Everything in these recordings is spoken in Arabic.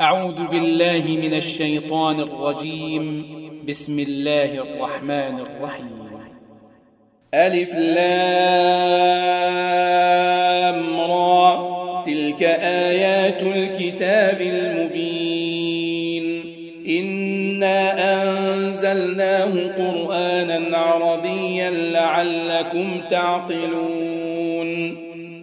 أعوذ بالله من الشيطان الرجيم. بسم الله الرحمن الرحيم. ألف لام را. تلك آيات الكتاب المبين. إنا أنزلناه قرآنا عربيا لعلكم تعقلون.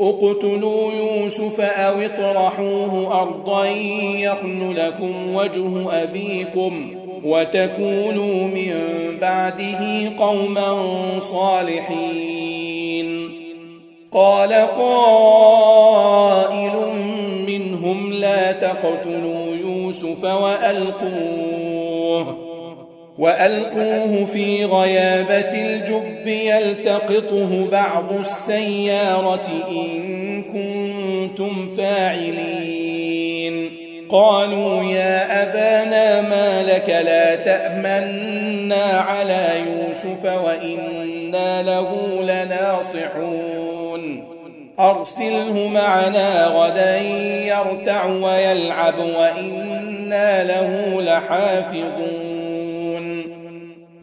اقتلوا يوسف أو اطرحوه أرضا يخن لكم وجه أبيكم وتكونوا من بعده قوما صالحين. قال قائل منهم لا تقتلوا يوسف وألقوه وألقوه في غيابة الجب يلتقطه بعض السيارة إن كنتم فاعلين. قالوا يا أبانا ما لك لا تأمنا على يوسف وإنا له لناصحون. أرسله معنا غدا يرتع ويلعب وإنا له لحافظون.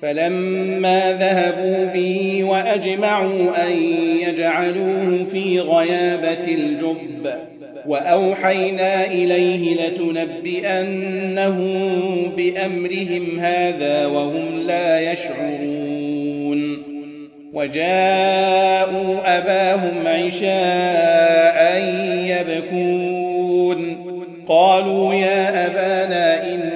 فلما ذهبوا به وأجمعوا أن يجعلوه في غيابة الجب وأوحينا إليه لتنبئنه بأمرهم هذا وهم لا يشعرون. وجاءوا أباهم عشاء يبكون. قالوا يا أبانا أنا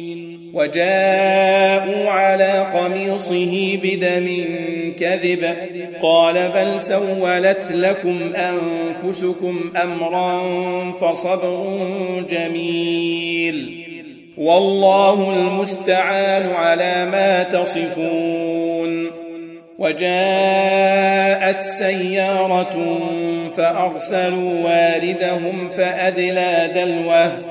وجاءوا على قميصه بدم كذب. قال بل سولت لكم أنفسكم أمرا فصبر جميل. والله المستعان على ما تصفون. وجاءت سيارة فأرسلوا واردهم فأدلى دلوه.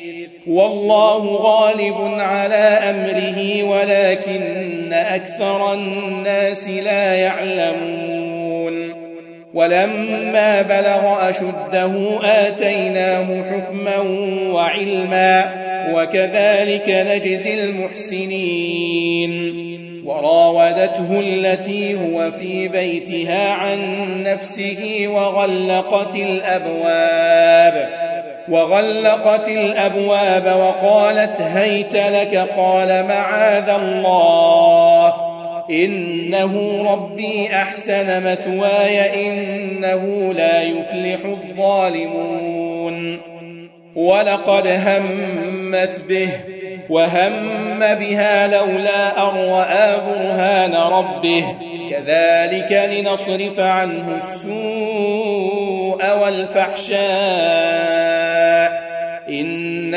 والله غالب على أمره ولكن أكثر الناس لا يعلمون. ولما بلغ أشده آتيناه حكما وعلما وكذلك نجزي المحسنين. وراودته التي هو في بيتها عن نفسه وغلقت الأبواب. وغلقت الأبواب وقالت هيت لك قال معاذ الله إنه ربي أحسن مثواي إنه لا يفلح الظالمون ولقد همت به وهم بها لولا أن رأى برهان ربه كذلك لنصرف عنه السوء والفحشاء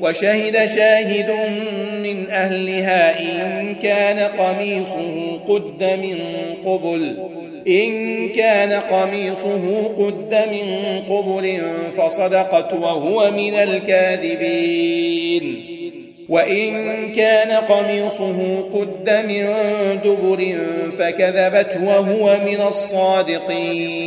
وشهد شاهد من أهلها إن كان قميصه قد من قبل إن كان قميصه قد من قبل فصدقت وهو من الكاذبين وإن كان قميصه قد من دبر فكذبت وهو من الصادقين.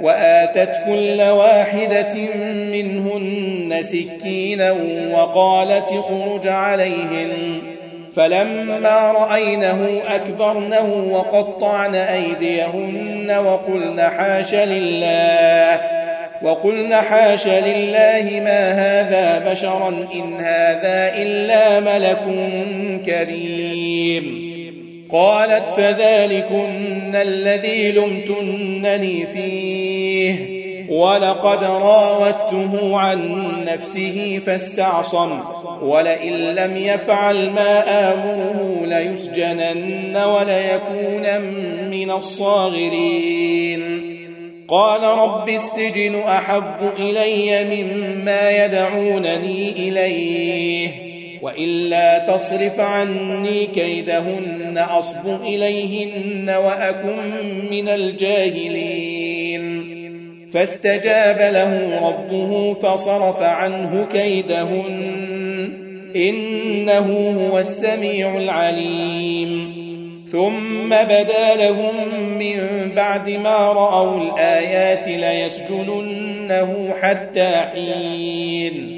وآتت كل واحدة منهن سكينا وقالت اخرج عليهن فلما رأينه أكبرنه وقطعن أيديهن وقلن حاش لله وقلن حاش لله ما هذا بشرا إن هذا إلا ملك كريم. قالت فذلكن الذي لمتنني فيه. ولقد راودته عن نفسه فاستعصم ولئن لم يفعل ما آمره ليسجنن وليكون من الصاغرين. قال رب السجن أحب إلي مما يدعونني إليه. وإلا تصرف عني كيدهن أصب إليهن وأكن من الجاهلين. فاستجاب له ربه فصرف عنه كيدهن إنه هو السميع العليم. ثم بدا لهم من بعد ما رأوا الآيات ليسجننه حتى حين.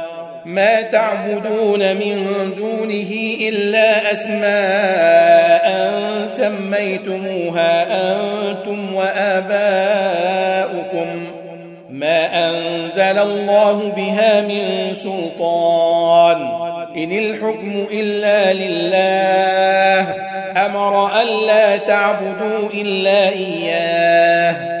ما تعبدون من دونه إلا أسماء سميتموها أنتم وآباؤكم. ما أنزل الله بها من سلطان. إن الحكم إلا لله. أمر ألا تعبدوا إلا إياه.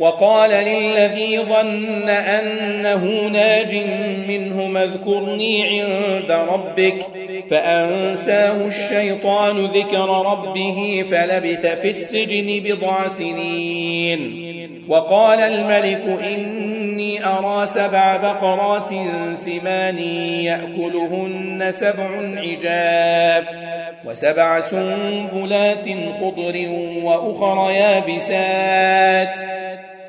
وقال للذي ظن أنه ناج منه اذكرني عند ربك فأنساه الشيطان ذكر ربه فلبث في السجن بضع سنين. وقال الملك إني أرى سبع بقرات سمان يأكلهن سبع عجاف وسبع سنبلات خضر وأخر يابسات.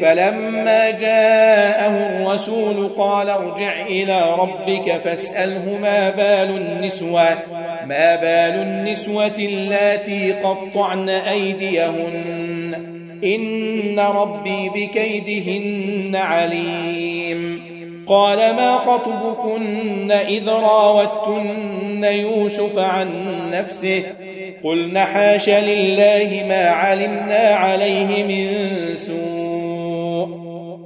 فلما جاءه الرسول قال ارجع إلى ربك فاسأله ما بال النسوة ما بال النسوة اللاتي قطعن أيديهن؟ إن ربي بكيدهن عليم. قال ما خطبكن إذ راوتن يوسف عن نفسه؟ قلن حاش لله ما علمنا عليه من سوء.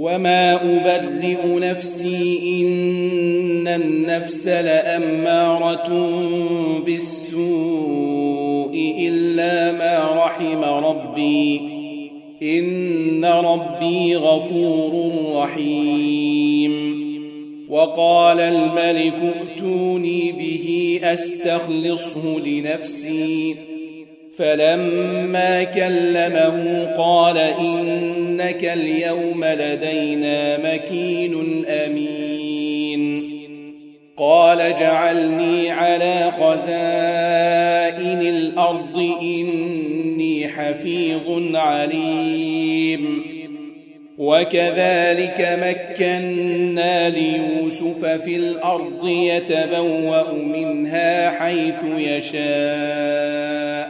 وما أبرئ نفسي إن النفس لأمارة بالسوء إلا ما رحم ربي إن ربي غفور رحيم وقال الملك ائتوني به أستخلصه لنفسي فلما كلمه قال إنك اليوم لدينا مكين أمين. قال جعلني على خزائن الأرض إني حفيظ عليم. وكذلك مكنا ليوسف في الأرض يتبوأ منها حيث يشاء.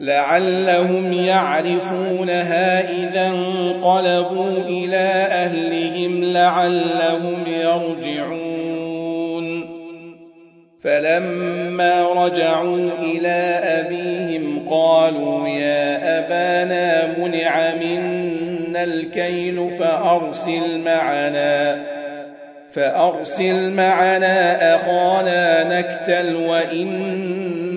لعلهم يعرفونها إذا انقلبوا إلى أهلهم لعلهم يرجعون فلما رجعوا إلى أبيهم قالوا يا أبانا منع منا الكيل فأرسل معنا فأرسل معنا أخانا نكتل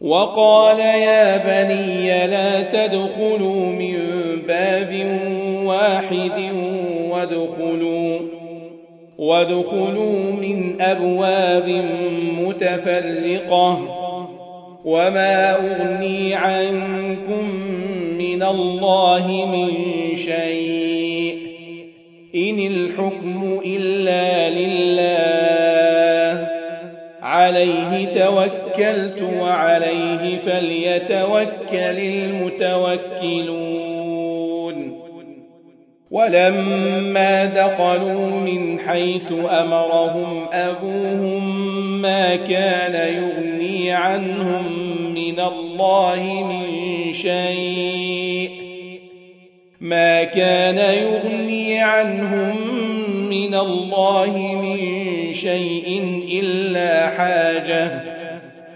وقال يا بني لا تدخلوا من باب واحد وادخلوا وادخلوا من أبواب متفرقة وما أغني عنكم من الله من شيء إن الحكم إلا لله. عليه توكلت وعليه فليتوكل المتوكلون. ولما دخلوا من حيث أمرهم أبوهم ما كان يغني عنهم من الله من شيء ما كان يغني عنهم من الله من شيء إلا حاجة.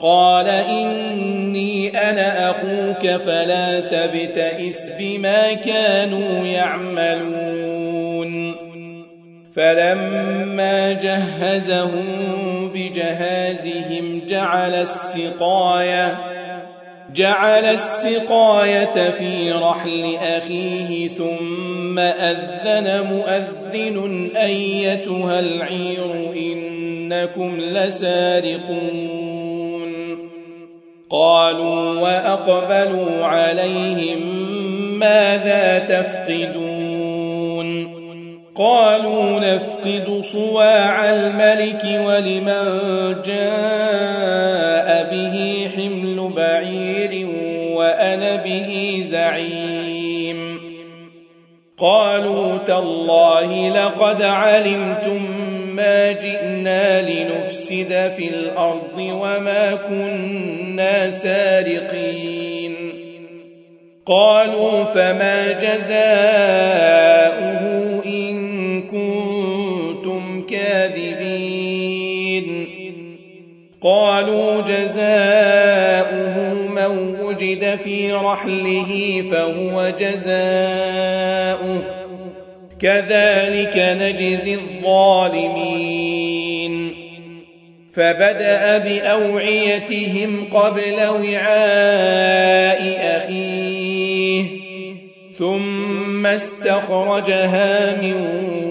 قال إني أنا أخوك فلا تبتئس بما كانوا يعملون. فلما جهزهم بجهازهم جعل السقاية جعل السقاية في رحل أخيه ثم أذن مؤذن أيتها العير إنكم لسارقون. قالوا وأقبلوا عليهم ماذا تفقدون قالوا نفقد صواع الملك ولمن جاء به حمل بعير وأنا به زعيم قالوا تالله لقد علمتم ما جئنا لنفسد في الأرض وما كنا سارقين قالوا فما جزاؤه إن كنتم كاذبين قالوا جزاؤه من وجد في رحله فهو جزاؤه كذلك نجزي الظالمين. فبدأ بأوعيتهم قبل وعاء أخيه ثم استخرجها من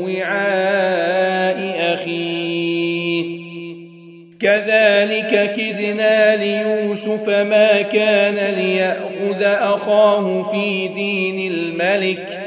وعاء أخيه. كذلك كدنا ليوسف ما كان ليأخذ أخاه في دين الملك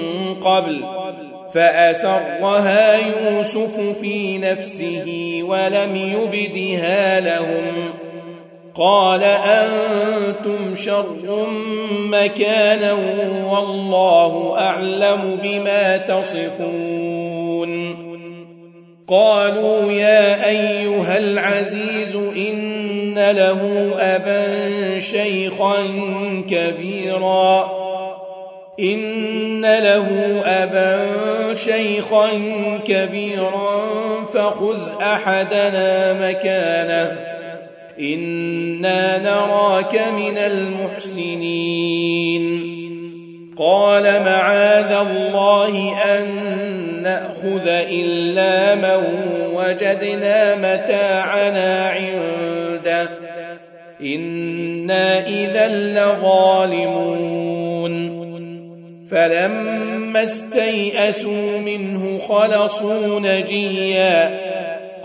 قبل فأسرها يوسف في نفسه ولم يبدها لهم قال أنتم شر مكانا والله أعلم بما تصفون قالوا يا أيها العزيز إن له أبا شيخا كبيرا إن له أبا شيخا كبيرا فخذ أحدنا مكانه. إنا نراك من المحسنين. قال معاذ الله أن نأخذ إلا من وجدنا متاعنا عنده. إنا إذا لظالمون. فلما استيئسوا منه خلصوا نجيا.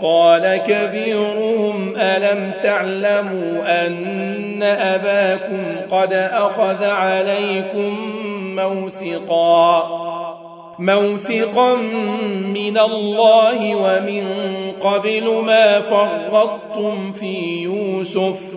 قال كبيرهم ألم تعلموا أن أباكم قد أخذ عليكم موثقا؟ موثقا من الله ومن قبل ما فرطتم في يوسف.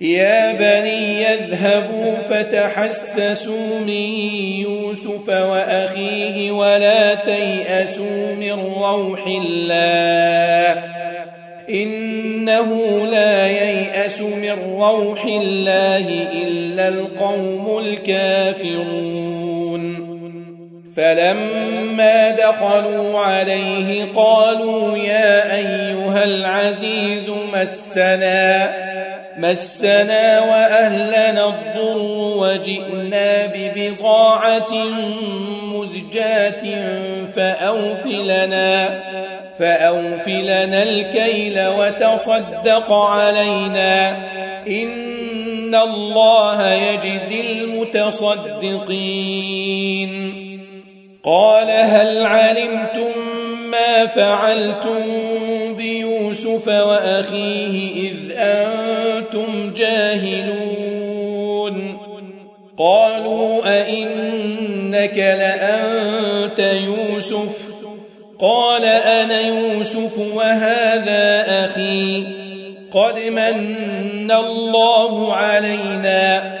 يا بني يذهبوا فتحسسوا من يوسف وأخيه ولا تيأسوا من روح الله. إنه لا ييأس من روح الله إلا القوم الكافرون. فلما دخلوا عليه قالوا يا أيها العزيز مسنا. مسنا وأهلنا الضر وجئنا ببضاعة مزجاة فأوفلنا فأوفلنا الكيل وتصدق علينا إن الله يجزي المتصدقين. قال هل علمتم ما فعلتم بيوسف وأخيه إذ أنتم جاهلون. قالوا أئنك لأنت يوسف؟ قال أنا يوسف وهذا أخي. قد من الله علينا.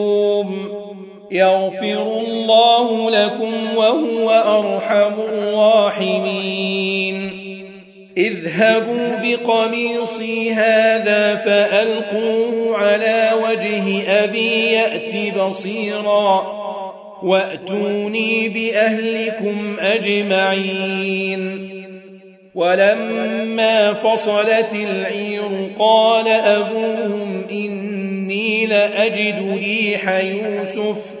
يغفر الله لكم وهو أرحم الراحمين. اذهبوا بقميصي هذا فألقوه على وجه أبي يأت بصيرا وأتوني بأهلكم أجمعين. ولما فصلت العير قال أبوهم إني لأجد ريح يوسف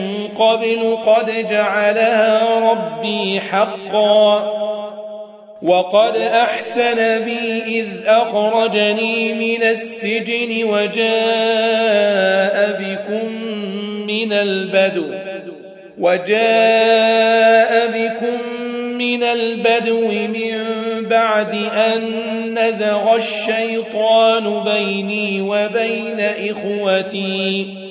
قبل قد جعلها ربي حقا. وقد أحسن بي إذ أخرجني من السجن وجاء بكم من البدو. وجاء بكم من البدو من بعد أن نزغ الشيطان بيني وبين إخوتي.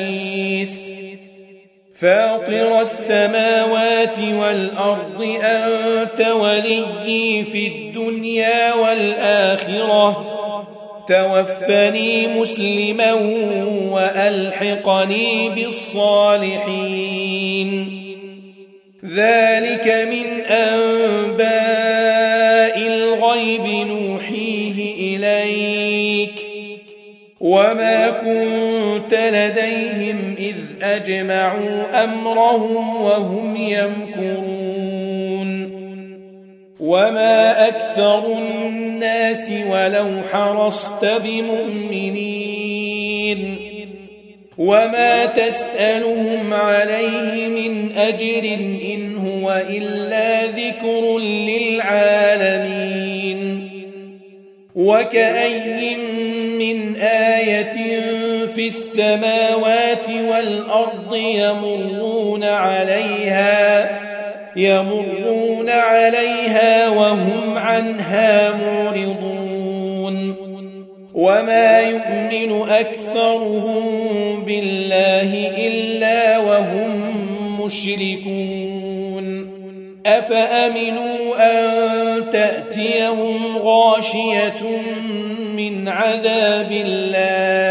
فاطر السماوات والأرض أنت ولي في الدنيا والآخرة. توفني مسلما وألحقني بالصالحين. ذلك من أنباء الغيب نوحيه إليك. وما كنت لديهم أجمعوا أمرهم وهم يمكرون. وما أكثر الناس ولو حرصت بمؤمنين. وما تسألهم عليه من أجر إن هو إلا ذكر للعالمين. وكأي من آية في السماوات والأرض يمرون عليها يمرون عليها وهم عنها معرضون. وما يؤمن أكثرهم بالله إلا وهم مشركون. أفأمنوا أن تأتيهم غاشية من عذاب الله؟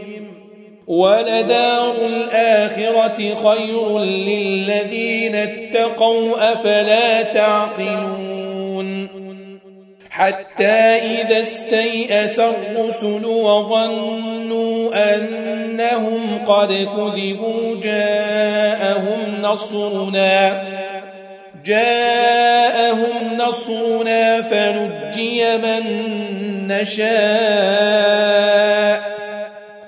ولدار الآخرة خير للذين اتقوا أفلا تعقلون حتى إذا استيأس الرسل وظنوا أنهم قد كذبوا جاءهم نصرنا جاءهم نصرنا فنجي من نشاء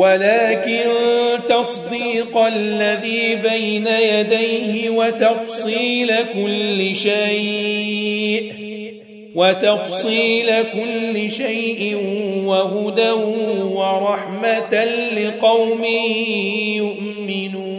ولكن تصديق الذي بين يديه وتفصيل كل شيء وتفصيل كل شيء وهدى ورحمة لقوم يؤمنون.